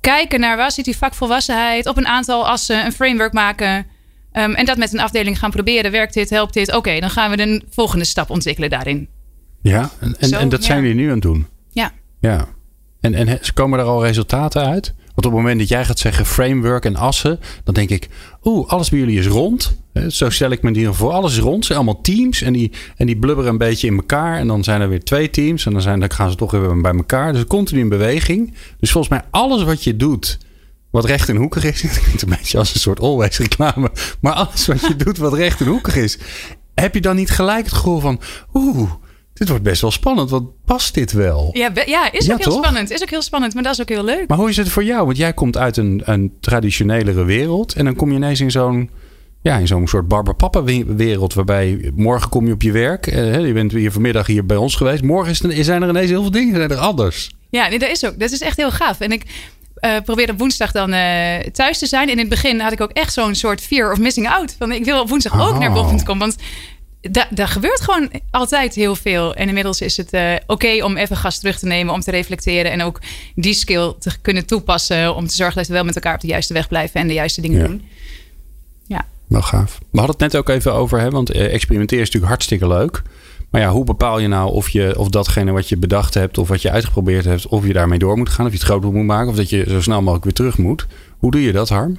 kijken naar waar zit die vakvolwassenheid op een aantal assen, een framework maken. Um, en dat met een afdeling gaan proberen. Werkt dit, helpt dit? Oké, dan gaan we de volgende stap ontwikkelen daarin. Ja, en, en, Zo, en dat zijn jullie nu aan het doen. Ja. Ja. En, en komen er al resultaten uit? Want op het moment dat jij gaat zeggen framework en assen, dan denk ik, oeh, alles bij jullie is rond. Zo stel ik me in ieder geval Alles is rond. Het zijn allemaal teams en die, en die blubberen een beetje in elkaar. En dan zijn er weer twee teams en dan, zijn, dan gaan ze toch weer bij elkaar. Dus continu in beweging. Dus volgens mij alles wat je doet, wat recht en hoekig is. [LAUGHS] Het klinkt een beetje als een soort always reclame. Maar alles wat je doet wat recht en hoekig is. Heb je dan niet gelijk het gevoel van, oeh, dit wordt best wel spannend. Wat past dit wel? Ja, ja is ook ja, heel toch? spannend. Is ook heel spannend, maar dat is ook heel leuk. Maar hoe is het voor jou? Want jij komt uit een, een traditionelere wereld. En dan kom je ineens in zo'n ja, in zo'n soort barberpapa wereld. Waarbij morgen kom je op je werk. Eh, je bent hier vanmiddag hier bij ons geweest. Morgen is zijn er ineens heel veel dingen zijn er anders. Ja, nee, dat is ook. Dat is echt heel gaaf. En ik uh, probeerde op woensdag dan uh, thuis te zijn. En in het begin had ik ook echt zo'n soort fear of missing out. Van ik wil op woensdag ook naar boven.com. Want daar gebeurt gewoon altijd heel veel. En inmiddels is het uh, oké okay om even gas terug te nemen, om te reflecteren en ook die skill te kunnen toepassen om te zorgen dat we wel met elkaar op de juiste weg blijven en de juiste dingen ja. doen. Ja. Wel gaaf. We hadden het net ook even over, hè, want experimenteren is natuurlijk hartstikke leuk. Maar ja, hoe bepaal je nou of, je, of datgene wat je bedacht hebt of wat je uitgeprobeerd hebt, of je daarmee door moet gaan, of je het groter moet maken, of dat je zo snel mogelijk weer terug moet? Hoe doe je dat, Harm?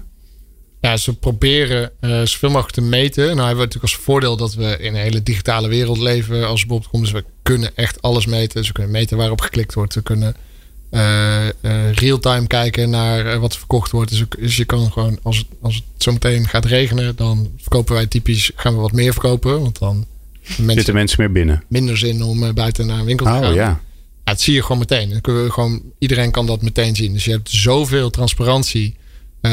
Ja, ze proberen uh, zoveel mogelijk te meten. Nou hebben we natuurlijk als voordeel dat we in een hele digitale wereld leven als bol.com. Dus we kunnen echt alles meten. Dus we kunnen meten waarop geklikt wordt. We kunnen uh, real-time kijken naar wat er verkocht wordt. Dus, dus, je kan gewoon, als het, als het zo meteen gaat regenen, dan verkopen wij typisch, gaan we wat meer verkopen. Want dan mensen, zitten mensen meer binnen. Minder zin om buiten naar een winkel te oh, gaan. Ja. Ja, dat zie je gewoon meteen. We gewoon, iedereen kan dat meteen zien. Dus je hebt zoveel transparantie,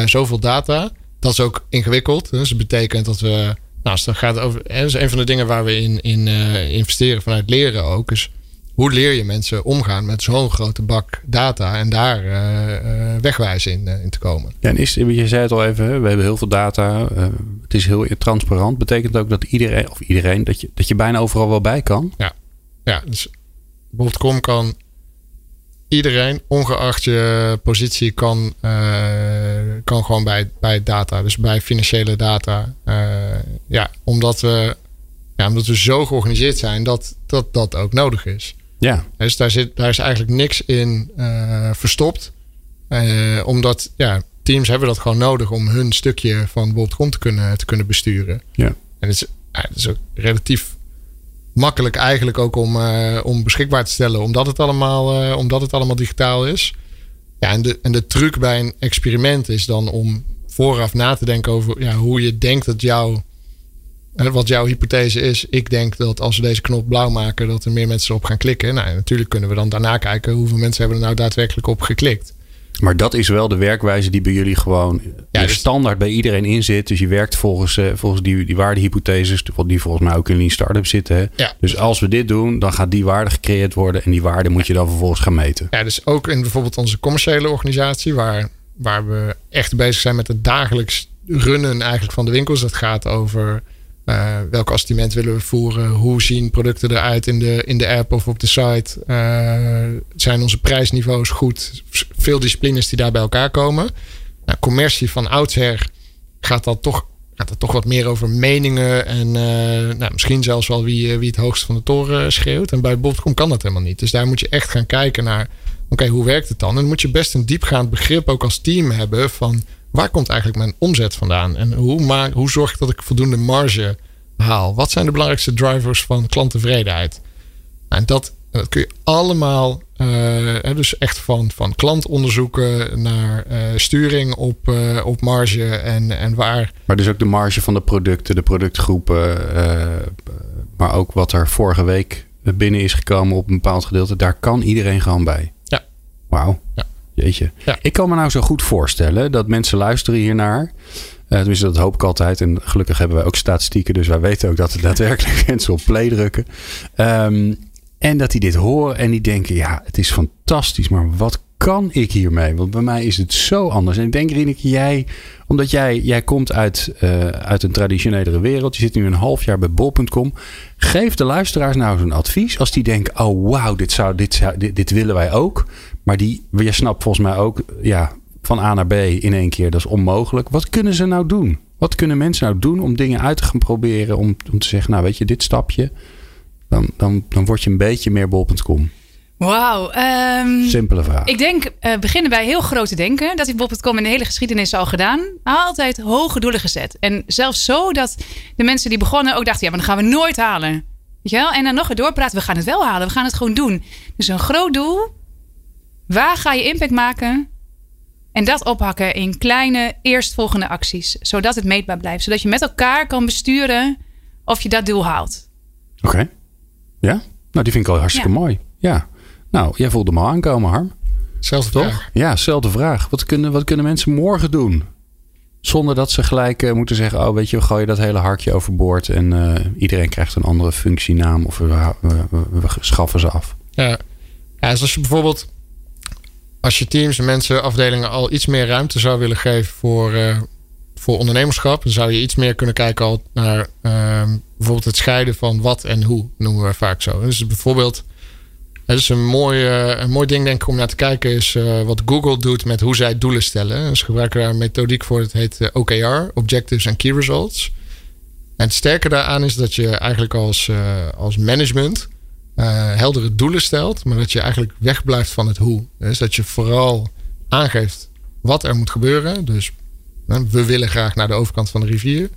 zoveel data dat is ook ingewikkeld. Dus dat betekent dat we. Nou, het gaat over. Dat is een van de dingen waar we in, in uh, investeren vanuit leren ook. Is hoe leer je mensen omgaan met zo'n grote bak data en daar uh, uh, wegwijs in, in te komen? Ja, en is, je zei het al even, we hebben heel veel data. het is heel transparant. Betekent ook dat iedereen, of iedereen, dat je, dat je bijna overal wel bij kan? Ja, ja dus bijvoorbeeld kan iedereen, ongeacht je positie, kan, kan gewoon bij, bij data. Dus bij financiële data. Ja, omdat we, ja, omdat we zo georganiseerd zijn dat dat, dat ook nodig is. Ja. Dus daar, zit, daar is eigenlijk niks in uh, verstopt. omdat ja, teams hebben dat gewoon nodig om hun stukje van bol.com te kunnen, te kunnen besturen. Ja. En het is, het is ook relatief makkelijk eigenlijk ook om, uh, om beschikbaar te stellen, omdat het allemaal, omdat het allemaal digitaal is. Ja, en de, en de truc bij een experiment is dan om vooraf na te denken over ja, hoe je denkt dat jouw, wat jouw hypothese is. Ik denk dat als we deze knop blauw maken, dat er meer mensen op gaan klikken. Nou, natuurlijk kunnen we dan daarna kijken hoeveel mensen hebben er nou daadwerkelijk op geklikt. Maar dat is wel de werkwijze die bij jullie gewoon Ja, dus- standaard bij iedereen in zit. Dus je werkt volgens, eh, volgens die, die waardehypotheses, die volgens mij ook in Lean Startup zitten. Hè? Ja. Dus als we dit doen, dan gaat die waarde gecreëerd worden. En die waarde moet je dan vervolgens gaan meten. Ja, dus ook in bijvoorbeeld onze commerciële organisatie, waar, waar we echt bezig zijn met het dagelijks runnen eigenlijk van de winkels. Dat gaat over eh, welk assortiment willen we voeren, hoe zien producten eruit in de, in de app of op de site. Eh, zijn onze prijsniveaus goed? Veel disciplines die daar bij elkaar komen. Nou, commercie van oudsher gaat dat toch, gaat dat toch wat meer over meningen en eh, nou, misschien zelfs wel wie, wie het hoogst van de toren schreeuwt. En bij Bol.com kan dat helemaal niet. Dus daar moet je echt gaan kijken naar, oké, hoe werkt het dan? En dan moet je best een diepgaand begrip ook als team hebben van waar komt eigenlijk mijn omzet vandaan? En hoe, maak, hoe zorg ik dat ik voldoende marge haal? Wat zijn de belangrijkste drivers van klanttevredenheid? En dat, dat kun je allemaal, eh, dus echt van, van klantonderzoeken naar eh, sturing op, eh, op marge en, en waar. Maar dus ook de marge van de producten, de productgroepen. maar ook wat er vorige week binnen is gekomen op een bepaald gedeelte. Daar kan iedereen gewoon bij. Ja. Wauw. Ja. Jeetje. Ja. Ik kan me nou zo goed voorstellen dat mensen luisteren hiernaar. Eh tenminste, dat hoop ik altijd. En gelukkig hebben wij ook statistieken. Dus wij weten ook dat er daadwerkelijk [LAUGHS] mensen op play drukken. Ehm, en dat die dit horen en die denken... Ja, het is fantastisch. Maar wat kan ik hiermee? Want bij mij is het zo anders. En ik denk, Rieneke, jij... Omdat jij, jij komt uit, eh, uit een traditionelere wereld. Je zit nu een half jaar bij bol.com. Geef de luisteraars nou zo'n advies. Als die denken, oh wauw, dit, zou, dit, zou, dit, dit willen wij ook. Maar die, je snapt volgens mij ook... Ja, van A naar B in één keer, dat is onmogelijk. Wat kunnen ze nou doen? Wat kunnen mensen nou doen om dingen uit te gaan proberen? Om, om te zeggen, nou weet je, dit stapje. Dan, dan, dan word je een beetje meer bol.com. Wauw. ehm, Simpele vraag. ik denk, eh, beginnen bij heel grote denken. Dat heeft Bob.com in de hele geschiedenis al gedaan. Altijd hoge doelen gezet. En zelfs zo dat de mensen die begonnen ook dachten... ja, maar dan gaan we nooit halen. Weet je wel? En dan nog weer doorpraten. We gaan het wel halen. We gaan het gewoon doen. Dus een groot doel. Waar ga je impact maken? En dat ophakken in kleine eerstvolgende acties. Zodat het meetbaar blijft. Zodat je met elkaar kan besturen of je dat doel haalt. Oké. Ja? Nou, die vind ik al hartstikke Ja. mooi. Ja. Nou, jij voelde me al aankomen, Harm. Zelfde Toch? vraag. Ja, zelfde vraag. Wat kunnen, wat kunnen mensen morgen doen? Zonder dat ze gelijk eh, moeten zeggen: Oh, weet je, we gooien dat hele harkje overboord. En eh, iedereen krijgt een andere functienaam. Of we, we, we- we schaffen ze af. Ja. ja, dus als je bijvoorbeeld als je teams en mensen, afdelingen al iets meer ruimte zou willen geven voor, eh, voor ondernemerschap, dan zou je iets meer kunnen kijken al naar ehm, bijvoorbeeld het scheiden van wat en hoe, noemen we vaak zo. Dus bijvoorbeeld, het is een mooi, een mooi ding denk ik om naar te kijken, is eh, wat Google doet met hoe zij doelen stellen. Dus gebruiken daar een methodiek voor, het heet eh, OKR, Objectives and Key Results. En het sterke daaraan is dat je eigenlijk als, als management eh, heldere doelen stelt, maar dat je eigenlijk wegblijft van het hoe. Dus dat je vooral aangeeft wat er moet gebeuren. Dus we willen graag naar de overkant van de rivier.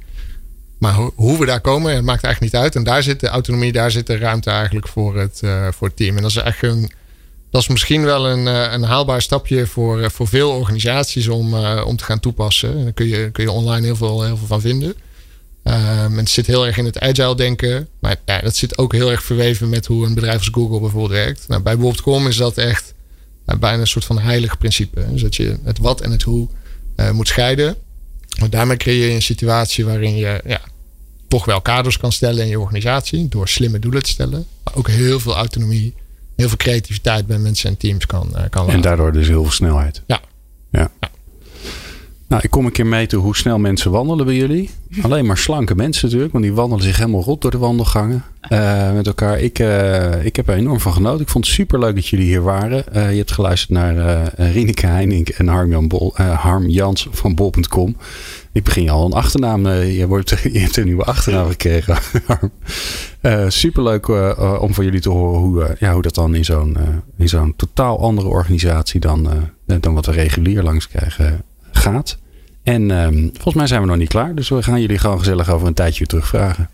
Maar ho- hoe we daar komen, het maakt eigenlijk niet uit. En daar zit de autonomie, daar zit de ruimte eigenlijk voor het, eh, voor het team. En dat is eigenlijk een, dat is misschien wel een, eh, een haalbaar stapje voor, voor veel organisaties om, om te gaan toepassen. En daar kun je, kun je online heel veel, heel veel van vinden. En het zit heel erg in het agile denken. Maar ja, dat zit ook heel erg verweven met hoe een bedrijf als Google bijvoorbeeld werkt. Nou, bij Bob.com is dat echt nou, bijna een soort van heilig principe. Dus dat je het wat en het hoe eh, moet scheiden. Want daarmee creëer je een situatie waarin je ja, toch wel kaders kan stellen in je organisatie. Door slimme doelen te stellen. Maar ook heel veel autonomie, heel veel creativiteit bij mensen en teams kan, eh, kan En laten. daardoor dus heel veel snelheid. Ja. Nou, ik kom een keer meten hoe snel mensen wandelen bij jullie. [LAUGHS] Alleen maar slanke mensen natuurlijk, want die wandelen zich helemaal rot door de wandelgangen eh, met elkaar. Ik, eh, ik heb er enorm van genoten. Ik vond het super leuk dat jullie hier waren. Eh, je hebt geluisterd naar Rieneke Heining en Harm, Jan Bol, Harm Jans van bol.com. Ik begin je al een achternaam. je, wordt, [LAUGHS] je hebt een nieuwe achternaam gekregen, [LAUGHS] eh, eh, om van jullie te horen hoe, ja, hoe dat dan in zo'n in zo'n totaal andere organisatie dan, dan wat we regulier langs krijgen gaat. En ehm, volgens mij zijn we nog niet klaar. Dus we gaan jullie gewoon gezellig over een tijdje terugvragen.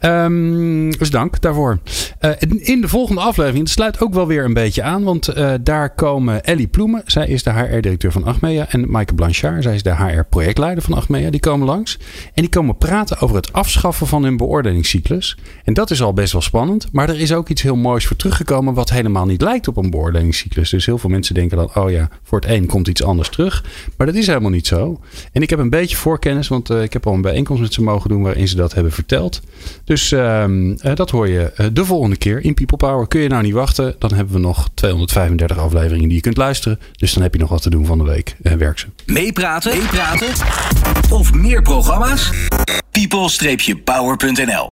Um, dus dank daarvoor. Uh, in de volgende aflevering, dat sluit ook wel weer een beetje aan. Want uh, daar komen Ellie Ploemen. Zij is de HR-directeur van Achmea. En Maaike Blanchard. Zij is de HR-projectleider van Achmea. Die komen langs. En die komen praten over het afschaffen van hun beoordelingscyclus. En dat is al best wel spannend. Maar er is ook iets heel moois voor teruggekomen. Wat helemaal niet lijkt op een beoordelingscyclus. Dus heel veel mensen denken dan, oh ja, voor het een komt iets anders terug. Maar dat is helemaal niet zo. En ik heb een beetje voorkennis, want uh, ik heb al een bijeenkomst met ze mogen doen waarin ze dat hebben verteld. Dus uh, uh, dat hoor je de volgende keer in People Power. Kun je nou niet wachten, dan hebben we nog 235 afleveringen die je kunt luisteren. Dus dan heb je nog wat te doen van de week. werk ze. Meepraten, meepraten of meer programma's? people-power.nl